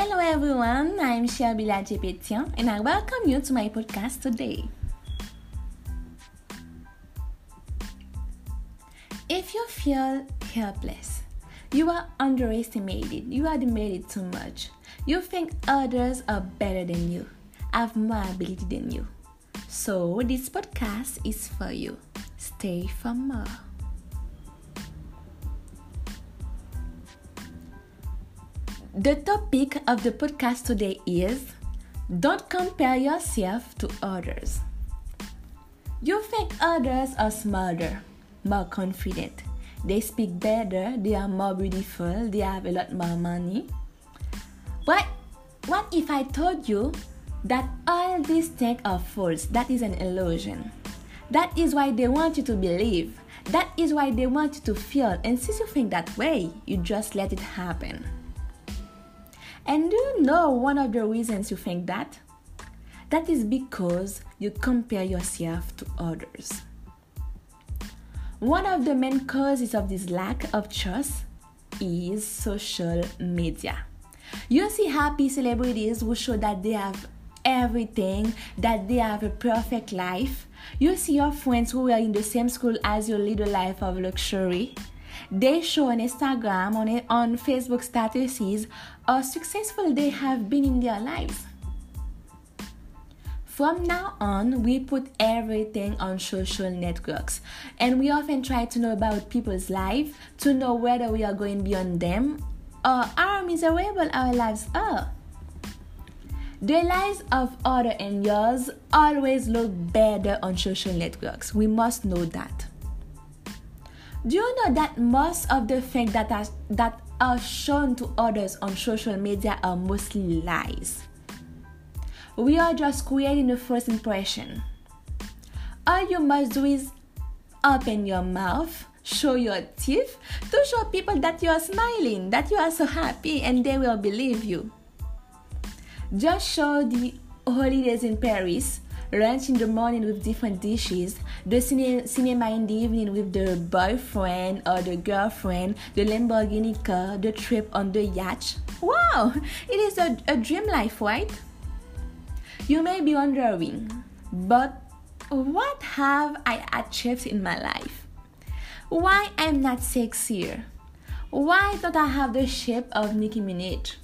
Hello everyone, I'm Sherbila Jepetian and I welcome you to my podcast today. If you feel helpless, you are underestimated, you underestimated too much, you think others are better than you, have more ability than you. So, this podcast is for you. Stay for more. The topic of the podcast today is Don't compare yourself to others. You think others are smarter, more confident, they speak better, they are more beautiful, they have a lot more money. But what if I told you that all these things are false? That is an illusion. That is why they want you to believe. That is why they want you to feel. And since you think that way, you just let it happen. And do you know one of the reasons you think that? That is because you compare yourself to others. One of the main causes of this lack of trust is social media. You see happy celebrities who show that they have everything, that they have a perfect life. You see your friends who are in the same school as you lead a life of luxury. They show on Instagram, on, on Facebook statuses, how successful they have been in their lives. From now on, we put everything on social networks, and we often try to know about people's life to know whether we are going beyond them or how miserable our lives are. The lives of other and yours always look better on social networks. We must know that. Do you know that most of the things that are, that are shown to others on social media are mostly lies? We are just creating a first impression. All you must do is open your mouth, show your teeth to show people that you are smiling, that you are so happy, and they will believe you. Just show the holidays in Paris lunch in the morning with different dishes, the cine- cinema in the evening with the boyfriend or the girlfriend, the Lamborghini car, the trip on the yacht. Wow, it is a, a dream life, right? You may be wondering, but what have I achieved in my life? Why I'm not sexier? Why don't I have the shape of Nicki Minaj,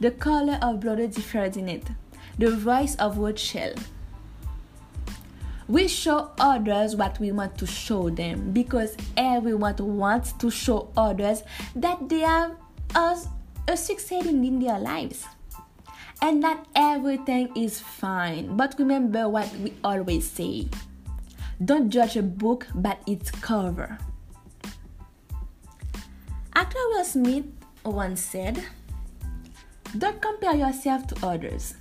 the color of Blooded Ferdinand, the voice of Rothschild? We show others what we want to show them because everyone wants to show others that they are us uh, succeeding in their lives. And not everything is fine. But remember what we always say don't judge a book by its cover. Actor Will Smith once said, Don't compare yourself to others.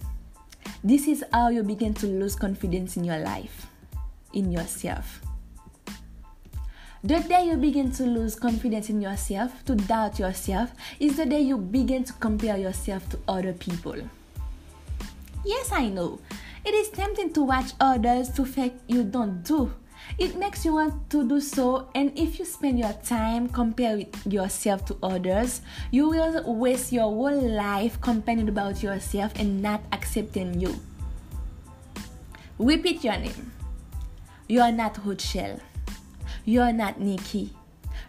This is how you begin to lose confidence in your life in yourself. The day you begin to lose confidence in yourself, to doubt yourself, is the day you begin to compare yourself to other people. Yes, I know. It is tempting to watch others to think you don't do. It makes you want to do so, and if you spend your time comparing yourself to others, you will waste your whole life complaining about yourself and not accepting you. Repeat your name. You are not Rothschild. You are not Nicki.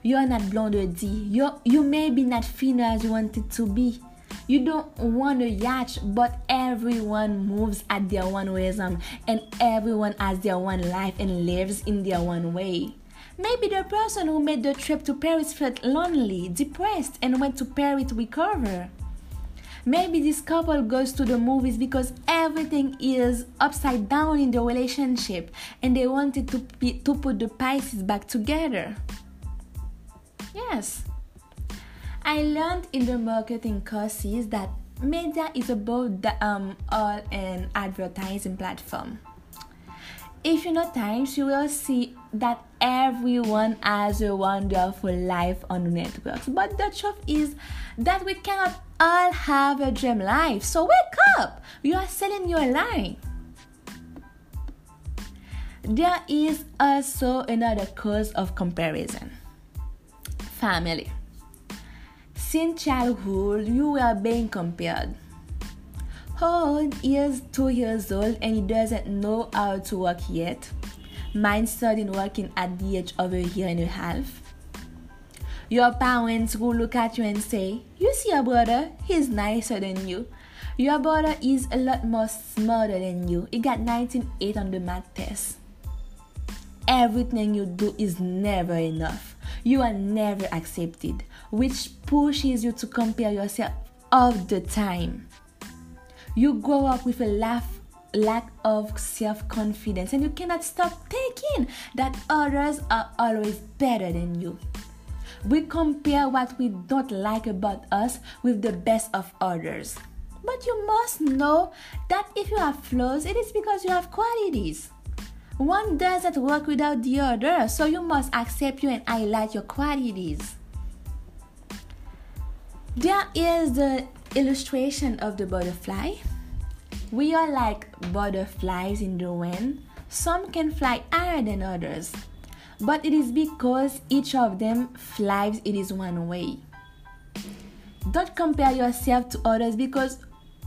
You are not Blonde D. You you may be not thinner as you wanted to be. You don't want a yacht, but everyone moves at their own rhythm, and everyone has their one life and lives in their one way. Maybe the person who made the trip to Paris felt lonely, depressed, and went to Paris to recover. Maybe this couple goes to the movies because everything is upside down in the relationship and they wanted to, be, to put the pieces back together. Yes. I learned in the marketing courses that media is about the um, all an advertising platform. If you know times, you will see that everyone has a wonderful life on the networks. But the truth is that we cannot all have a dream life. So wake up! You are selling your life. There is also another cause of comparison family. Since childhood, you are being compared. Oh, he is two years old and he doesn't know how to walk yet. Mine started working at the age of a year and a half. Your parents will look at you and say, You see your brother, he's nicer than you. Your brother is a lot more smarter than you. He got 19.8 on the math test. Everything you do is never enough. You are never accepted, which pushes you to compare yourself all the time. You grow up with a laugh, lack of self confidence, and you cannot stop thinking that others are always better than you. We compare what we don't like about us with the best of others. But you must know that if you have flaws, it is because you have qualities. One doesn't work without the other, so you must accept you and highlight your qualities. There is the illustration of the butterfly. We are like butterflies in the wind. Some can fly higher than others, but it is because each of them flies it is one way. Don't compare yourself to others because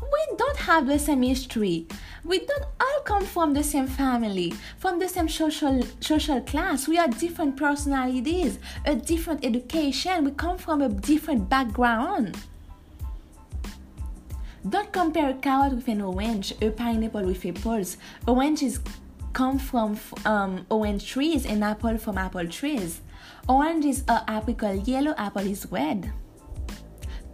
we don't have the same history. We don't all come from the same family, from the same social social class. We are different personalities, a different education. We come from a different background. Don't compare a carrot with an orange, a pineapple with apples. Oranges come from um, orange trees and apple from apple trees. Oranges are apricot yellow, apple is red.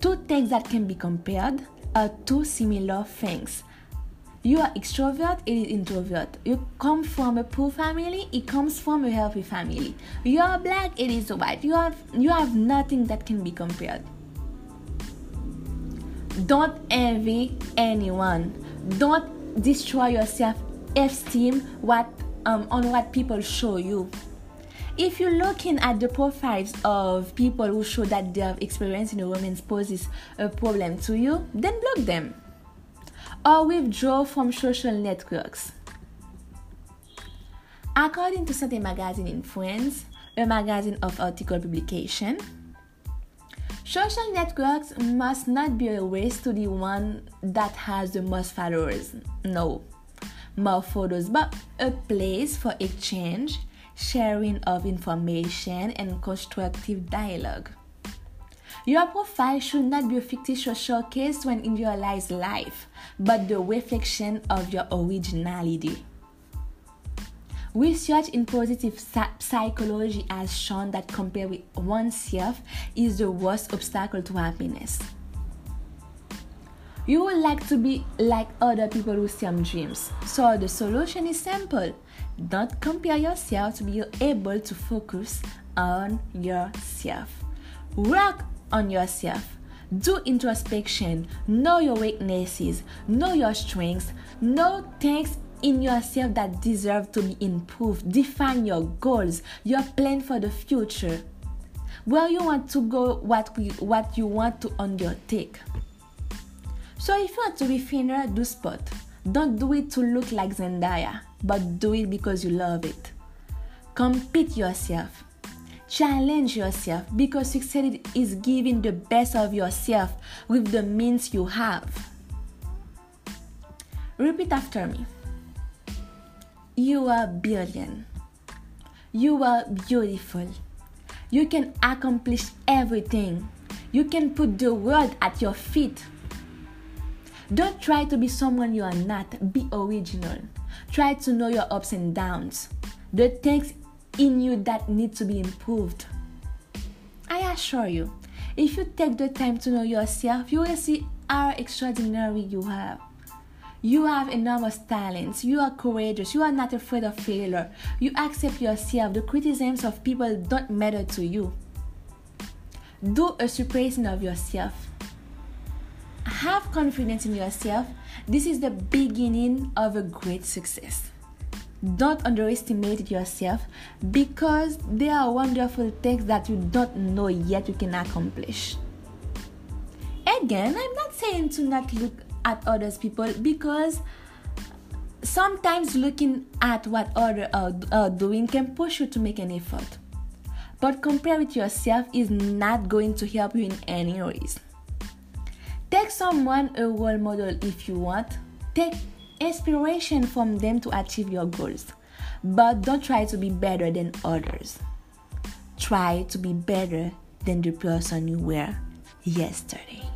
Two things that can be compared are two similar things. You are extrovert, it is introvert. You come from a poor family, it comes from a healthy family. You are black, it is white. You have you have nothing that can be compared. Don't envy anyone. Don't destroy your self-esteem what um, on what people show you if you're looking at the profiles of people who show that they have experience in a woman's poses a problem to you, then block them or withdraw from social networks. According to Santé Magazine in France, a magazine of article publication, social networks must not be a race to the one that has the most followers. No, more photos, but a place for exchange sharing of information, and constructive dialogue. Your profile should not be a fictitious showcase to an individualized life, but the reflection of your originality. Research in positive psychology has shown that comparing with oneself is the worst obstacle to happiness. You would like to be like other people with same dreams. So the solution is simple. Don't compare yourself to be able to focus on yourself. Work on yourself. Do introspection. Know your weaknesses. Know your strengths. Know things in yourself that deserve to be improved. Define your goals, your plan for the future. Where you want to go, what, we, what you want to undertake. So if you want to be thinner, do sport. Don't do it to look like Zendaya, but do it because you love it. Compete yourself. Challenge yourself because success is giving the best of yourself with the means you have. Repeat after me. You are brilliant. You are beautiful. You can accomplish everything. You can put the world at your feet. Don't try to be someone you are not. Be original. Try to know your ups and downs, the things in you that need to be improved. I assure you, if you take the time to know yourself, you will see how extraordinary you are. You have enormous talents. You are courageous. You are not afraid of failure. You accept yourself. The criticisms of people don't matter to you. Do a suppressing of yourself have confidence in yourself. This is the beginning of a great success. Don't underestimate yourself because there are wonderful things that you don't know yet you can accomplish. Again, I'm not saying to not look at others people because sometimes looking at what others are, uh, are doing can push you to make an effort. But compare with yourself is not going to help you in any ways. Take someone a role model if you want. Take inspiration from them to achieve your goals. But don't try to be better than others. Try to be better than the person you were yesterday.